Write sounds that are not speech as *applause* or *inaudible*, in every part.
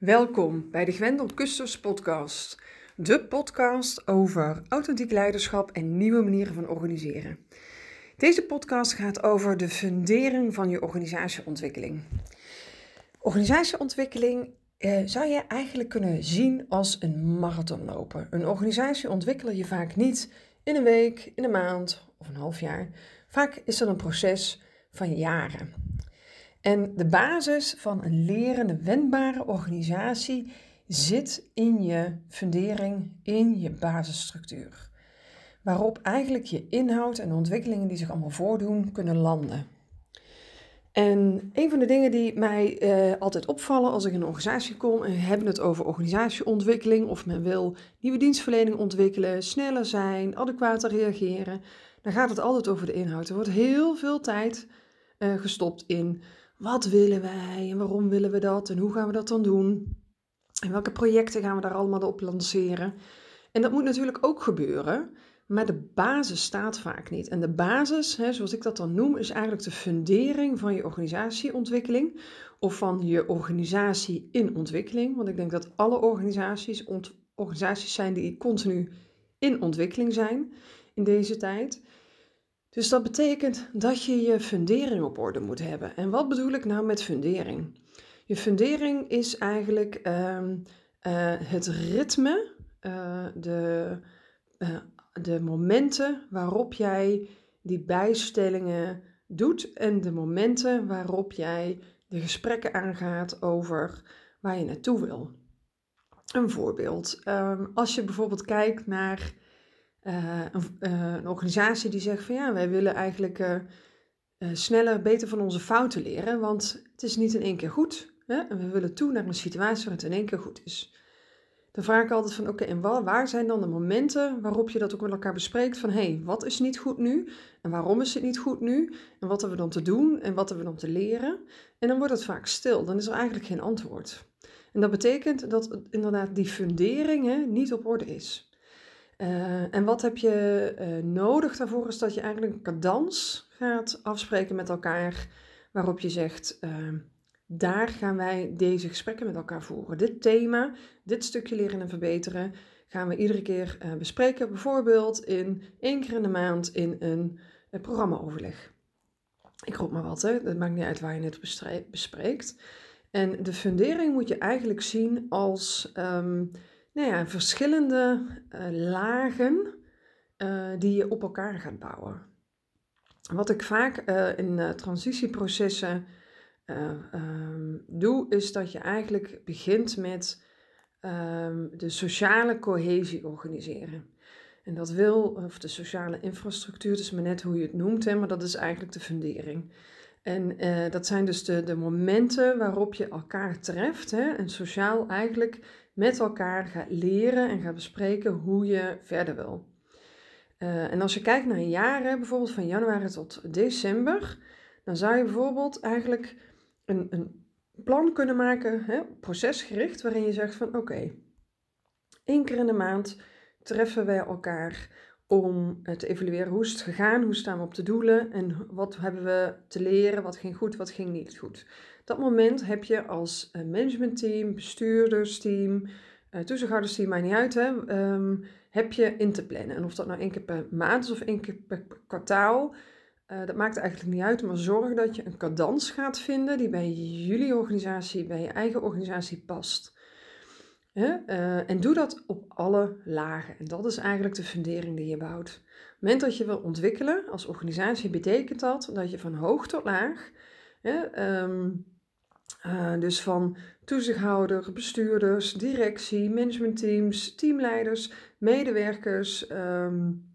Welkom bij de Gwendel Kusters podcast. De podcast over authentiek leiderschap en nieuwe manieren van organiseren. Deze podcast gaat over de fundering van je organisatieontwikkeling. Organisatieontwikkeling eh, zou je eigenlijk kunnen zien als een marathonlopen. Een organisatie ontwikkel je vaak niet in een week, in een maand of een half jaar. Vaak is dat een proces van jaren. En de basis van een lerende, wendbare organisatie zit in je fundering, in je basisstructuur. Waarop eigenlijk je inhoud en de ontwikkelingen die zich allemaal voordoen kunnen landen. En een van de dingen die mij eh, altijd opvallen als ik in een organisatie kom en we hebben het over organisatieontwikkeling of men wil nieuwe dienstverlening ontwikkelen, sneller zijn, adequater reageren, dan gaat het altijd over de inhoud. Er wordt heel veel tijd uh, gestopt in wat willen wij en waarom willen we dat en hoe gaan we dat dan doen? En welke projecten gaan we daar allemaal op lanceren? En dat moet natuurlijk ook gebeuren, maar de basis staat vaak niet. En de basis, hè, zoals ik dat dan noem, is eigenlijk de fundering van je organisatieontwikkeling of van je organisatie in ontwikkeling. Want ik denk dat alle organisaties organisaties zijn die continu in ontwikkeling zijn in deze tijd. Dus dat betekent dat je je fundering op orde moet hebben. En wat bedoel ik nou met fundering? Je fundering is eigenlijk ehm, eh, het ritme, uh, de, uh, de momenten waarop jij die bijstellingen doet en de momenten waarop jij de gesprekken aangaat over waar je naartoe wil. Een voorbeeld. Um, als je bijvoorbeeld kijkt naar een, uh, een, organisatie die zegt van ja, wij willen eigenlijk uh, sneller, beter van onze fouten leren, want het is niet in één keer goed. Hè? En we willen toe naar een situatie waar het in één keer goed is. Dan vraag ik altijd van oké, en waar, waar zijn dan de momenten waarop je dat ook met elkaar bespreekt van hé, hey, wat is niet goed nu en waarom is het niet goed nu en wat hebben we dan te doen en wat hebben we dan te leren? En dan wordt het vaak stil, dan is er eigenlijk geen antwoord. En dat betekent dat inderdaad die fundering hè, niet op orde is. Uh, en wat heb je uh, nodig daarvoor is dat je eigenlijk een cadans gaat afspreken met elkaar, waarop je zegt, uh, daar gaan wij deze gesprekken met elkaar voeren. Dit thema, dit stukje leren en verbeteren, gaan we iedere keer bespreken, bijvoorbeeld in één keer in de maand in een programmaoverleg. Ik roep maar wat, hè? dat maakt niet uit waar je het bespreekt. En de fundering moet je eigenlijk zien als... Um, nou ja, verschillende uh, lagen uh, die je op elkaar gaat bouwen. Wat ik vaak uh, in transitieprocessen um, doe, is dat je eigenlijk begint met um, de sociale cohesie organiseren. En dat wil, of de sociale infrastructuur, het is maar net hoe je het noemt, hè, maar dat is eigenlijk de fundering. En dat zijn dus de, de momenten waarop je elkaar treft hè, en sociaal eigenlijk met elkaar gaat leren en gaat bespreken hoe je verder wil. Uh, en als je kijkt naar jaren, bijvoorbeeld van januari tot december, dan zou je bijvoorbeeld eigenlijk een, een plan kunnen maken, hè, procesgericht, waarin je zegt van oké, één keer in de maand treffen wij elkaar om te evalueren hoe is het gegaan, hoe staan we op de doelen en wat hebben we te leren, wat ging goed, wat ging niet goed. Dat moment heb je als managementteam, bestuurdersteam, uh, toezichthoudersteam, maakt niet uit, hè, um, heb je in te plannen. En of dat nou één keer per maand is of één keer per kwartaal, uh, dat maakt eigenlijk niet uit, maar zorg dat je een cadans gaat vinden die bij jullie organisatie, bij je eigen organisatie past. Uh, en doe dat op alle lagen. En dat is eigenlijk de fundering die je bouwt. Op het moment dat je wil ontwikkelen als organisatie, betekent dat dat je van hoog tot laag, um, uh, dus van toezichthouder, bestuurders, directie, managementteams, teamleiders, medewerkers, um,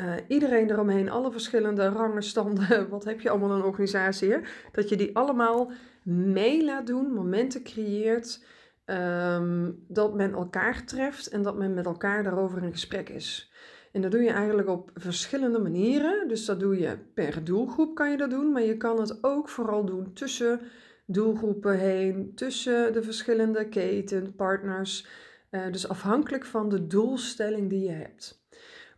uh, iedereen eromheen, alle verschillende rangen, standen, *laughs* wat heb je allemaal in een organisatie, hè? dat je die allemaal mee laat doen, momenten creëert Um, dat men elkaar treft en dat men met elkaar daarover in gesprek is. En dat doe je eigenlijk op verschillende manieren. Dus dat doe je per doelgroep kan je dat doen, maar je kan het ook vooral doen tussen doelgroepen heen, tussen de verschillende keten, partners. Uh, dus afhankelijk van de doelstelling die je hebt.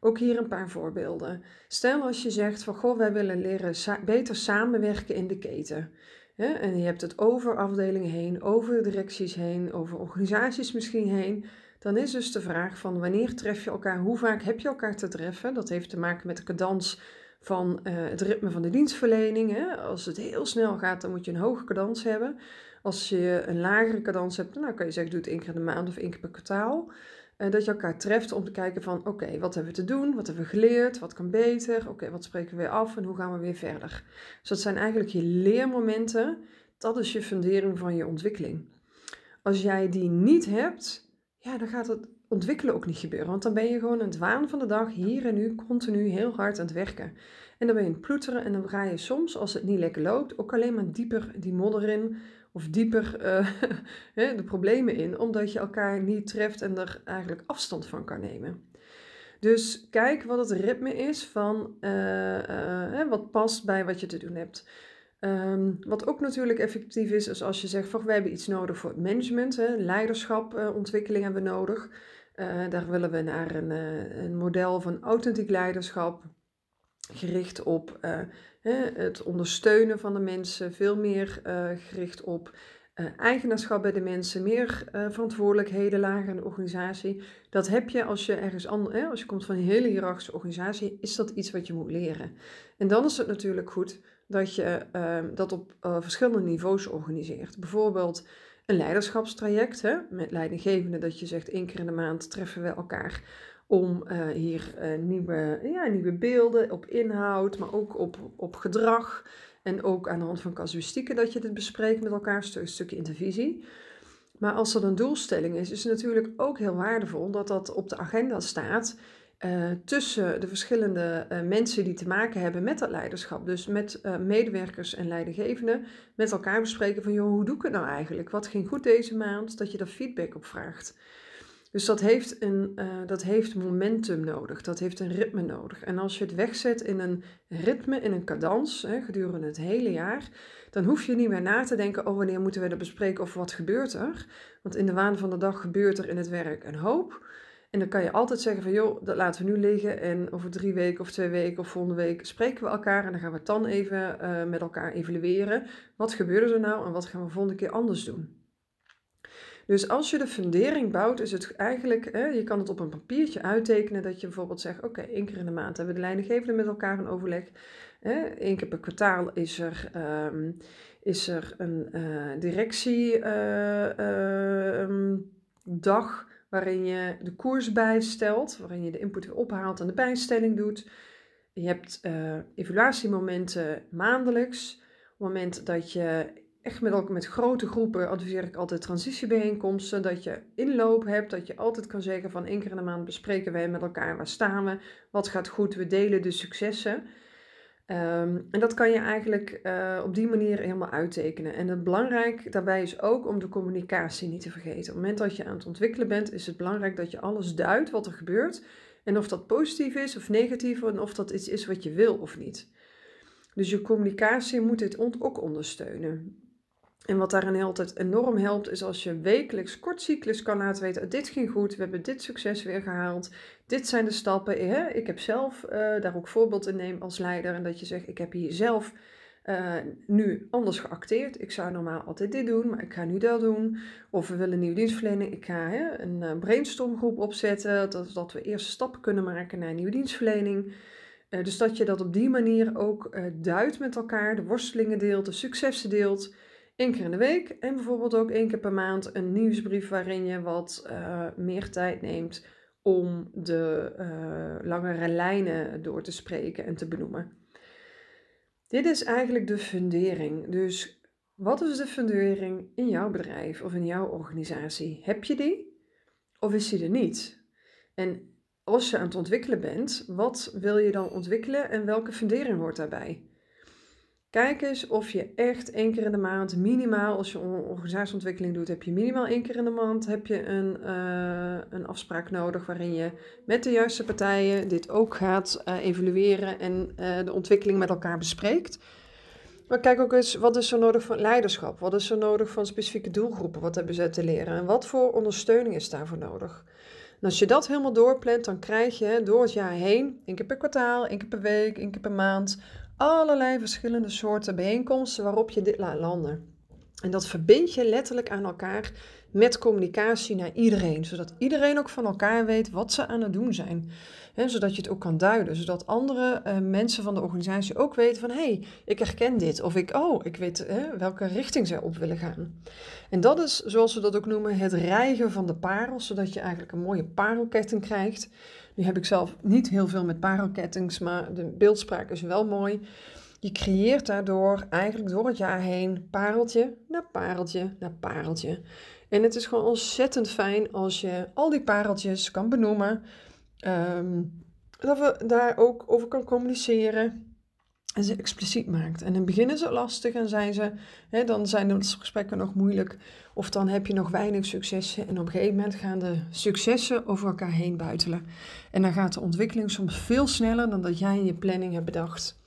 Ook hier een paar voorbeelden. Stel als je zegt van goh, wij willen leren beter samenwerken in de keten en je hebt het over afdelingen heen, over directies heen, over organisaties misschien heen, dan is dus de vraag van wanneer tref je elkaar, hoe vaak heb je elkaar te treffen? Dat heeft te maken met de cadans van uh, het ritme van de dienstverlening. Hè? Als het heel snel gaat, dan moet je een hoge cadans hebben. Als je een lagere cadans hebt, dan kan je zeggen, doe het één keer in de maand of één keer per kwartaal. Dat je elkaar treft om te kijken van, oké, wat hebben we te doen? Wat hebben we geleerd? Wat kan beter? Oké, wat spreken we weer af? En hoe gaan we weer verder? Dus dat zijn eigenlijk je leermomenten. Dat is je fundering van je ontwikkeling. Als jij die niet hebt, ja, dan gaat het ontwikkelen ook niet gebeuren. Want dan ben je gewoon in het waan van de dag, hier en nu, continu heel hard aan het werken. En dan ben je aan het ploeteren en dan ga je soms, als het niet lekker loopt, ook alleen maar dieper die modder in. Of dieper *laughs* uh, de problemen in, omdat je elkaar niet treft en er eigenlijk afstand van kan nemen. Dus kijk wat het ritme is van uh, uh, wat past bij wat je te doen hebt. Um, wat ook natuurlijk effectief is, is als je zegt van we hebben iets nodig voor het management, hè, leiderschap, ontwikkeling hebben we nodig. Daar willen we naar een, een, model van authentiek leiderschap, gericht op het ondersteunen van de mensen, veel meer gericht op eigenaarschap bij de mensen, meer verantwoordelijkheden lager in de organisatie. Dat heb je als je ergens anders, als je komt van een hele hiërarchische organisatie, is dat iets wat je moet leren. En dan is het natuurlijk goed dat je dat op verschillende niveaus organiseert. Bijvoorbeeld een leiderschapstraject hè, met leidinggevenden, dat je zegt één keer in de maand treffen we elkaar om uh, hier uh, nieuwe, ja, nieuwe beelden op inhoud, maar ook op, op gedrag en ook aan de hand van casuïstieken dat je dit bespreekt met elkaar, een stukje intervisie. Maar als dat een doelstelling is, is het natuurlijk ook heel waardevol dat dat op de agenda staat uh, tussen de verschillende mensen die te maken hebben met dat leiderschap. Dus met medewerkers en leidinggevenden met elkaar bespreken van joh, hoe doe ik het nou eigenlijk? Wat ging goed deze maand? Dat je daar feedback op vraagt. Dus dat heeft, een, dat heeft momentum nodig, dat heeft een ritme nodig. En als je het wegzet in een ritme, in een cadans, hè, gedurende het hele jaar, dan hoef je niet meer na te denken, oh wanneer moeten we dat bespreken of wat gebeurt er? Want in de waan van de dag gebeurt er in het werk een hoop. En dan kan je altijd zeggen van joh, dat laten we nu liggen en over drie weken of twee weken of volgende week spreken we elkaar en dan gaan we het dan even uh, met elkaar evalueren. Wat gebeurde er nou en wat gaan we volgende keer anders doen? Dus als je de fundering bouwt, is het eigenlijk, je kan het op een papiertje uittekenen dat je bijvoorbeeld zegt, oké, één keer in de maand hebben de leidinggevenden met elkaar een overleg. Eén keer per kwartaal is er, um, is er een uh, directiedag. Uh, waarin je de koers bijstelt, waarin je de input weer ophaalt en de bijstelling doet. Je hebt uh, evaluatiemomenten maandelijks. Het moment dat je echt met, met grote groepen adviseer ik altijd transitiebijeenkomsten. Dat je inloop hebt, dat je altijd kan zeggen van één keer in de maand bespreken wij met elkaar waar staan we, wat gaat goed, we delen de successen. Um, en dat kan je eigenlijk uh, op die manier helemaal uittekenen. En het belangrijk daarbij is ook om de communicatie niet te vergeten. Op het moment dat je aan het ontwikkelen bent, is het belangrijk dat je alles duidt wat er gebeurt. En of dat positief is of negatief, en of dat iets is wat je wil of niet. Dus je communicatie moet dit ook ondersteunen. En wat daarin altijd enorm helpt, is als je wekelijks kort cyclus kan laten weten: dit ging goed, we hebben dit succes weer gehaald, dit zijn de stappen. Hè? Ik heb zelf uh, daar ook voorbeeld in neem als leider en dat je zegt: ik heb hier zelf uh, nu anders geacteerd. Ik zou normaal altijd dit doen, maar ik ga nu dat doen. Of we willen nieuwe dienstverlening. Ik ga hè, een brainstormgroep opzetten, dat, we eerste stappen kunnen maken naar een nieuwe dienstverlening. dus dat je dat op die manier ook duidt met elkaar, de worstelingen deelt, de successen deelt één keer in de week en bijvoorbeeld ook één keer per maand een nieuwsbrief waarin je wat uh, meer tijd neemt om de uh, langere lijnen door te spreken en te benoemen. Dit is eigenlijk de fundering. Dus wat is de fundering in jouw bedrijf of in jouw organisatie? Heb je die of is die er niet? En als je aan het ontwikkelen bent, wat wil je dan ontwikkelen en welke fundering hoort daarbij? Kijk eens of je echt één keer in de maand, minimaal, als je organisatieontwikkeling doet, heb je minimaal één keer in de maand heb je een, uh, een afspraak nodig waarin je met de juiste partijen dit ook gaat uh, evalueren en uh, de ontwikkeling met elkaar bespreekt. Maar kijk ook eens, wat is er nodig van leiderschap? Wat is er nodig van specifieke doelgroepen? Wat hebben ze te leren? En wat voor ondersteuning is daarvoor nodig? En als je dat helemaal doorplant, dan krijg je door het jaar heen, één keer per kwartaal, één keer per week, één keer per maand, allerlei verschillende soorten bijeenkomsten waarop je dit laat landen. En dat verbind je letterlijk aan elkaar met communicatie naar iedereen, zodat iedereen ook van elkaar weet wat ze aan het doen zijn. He, zodat je het ook kan duiden, zodat andere uh, mensen van de organisatie ook weten van hé, hey, ik herken dit of ik, oh, ik weet welke richting zij op willen gaan. En dat is, zoals we dat ook noemen, het rijgen van de parels, zodat je eigenlijk een mooie parelketting krijgt. Nu heb ik zelf niet heel veel met parelkettings, maar de beeldspraak is wel mooi. Je creëert daardoor eigenlijk door het jaar heen pareltje na pareltje na pareltje. En het is gewoon ontzettend fijn als je al die pareltjes kan benoemen. Ehm, dat we daar ook over kan communiceren en ze expliciet maakt. En in het begin is het lastig en zijn ze, hè, dan zijn de gesprekken nog moeilijk. Of dan heb je nog weinig successen. En op een gegeven moment gaan de successen over elkaar heen buitelen. En dan gaat de ontwikkeling soms veel sneller dan dat jij in je planning hebt bedacht.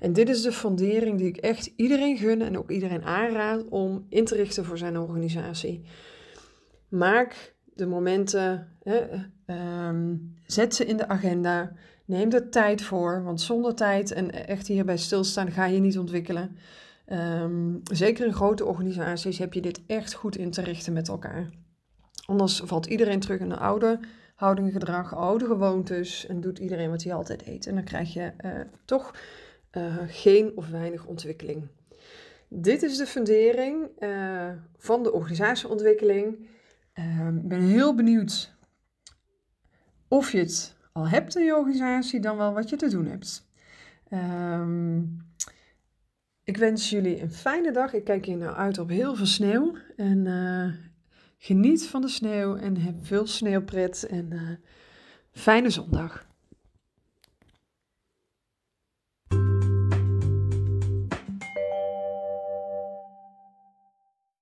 En dit is de fundering die ik echt iedereen gun en ook iedereen aanraad om in te richten voor zijn organisatie. Maak de momenten, hè, ehm, zet ze in de agenda, neem er tijd voor, want zonder tijd en echt hierbij stilstaan ga je niet ontwikkelen. Ehm, zeker in grote organisaties heb je dit echt goed in te richten met elkaar. Anders valt iedereen terug in de oude houding, gedrag, oude gewoontes en doet iedereen wat hij altijd deed. En dan krijg je uh, toch uh, geen of weinig ontwikkeling. Dit is de fundering uh, van de organisatieontwikkeling. Ehm, ik ben heel benieuwd of je het al hebt in je organisatie, dan wel wat je te doen hebt. Um, ik wens jullie een fijne dag. Ik kijk hier nou uit op heel veel sneeuw. En uh, geniet van de sneeuw en heb veel sneeuwpret. En fijne zondag.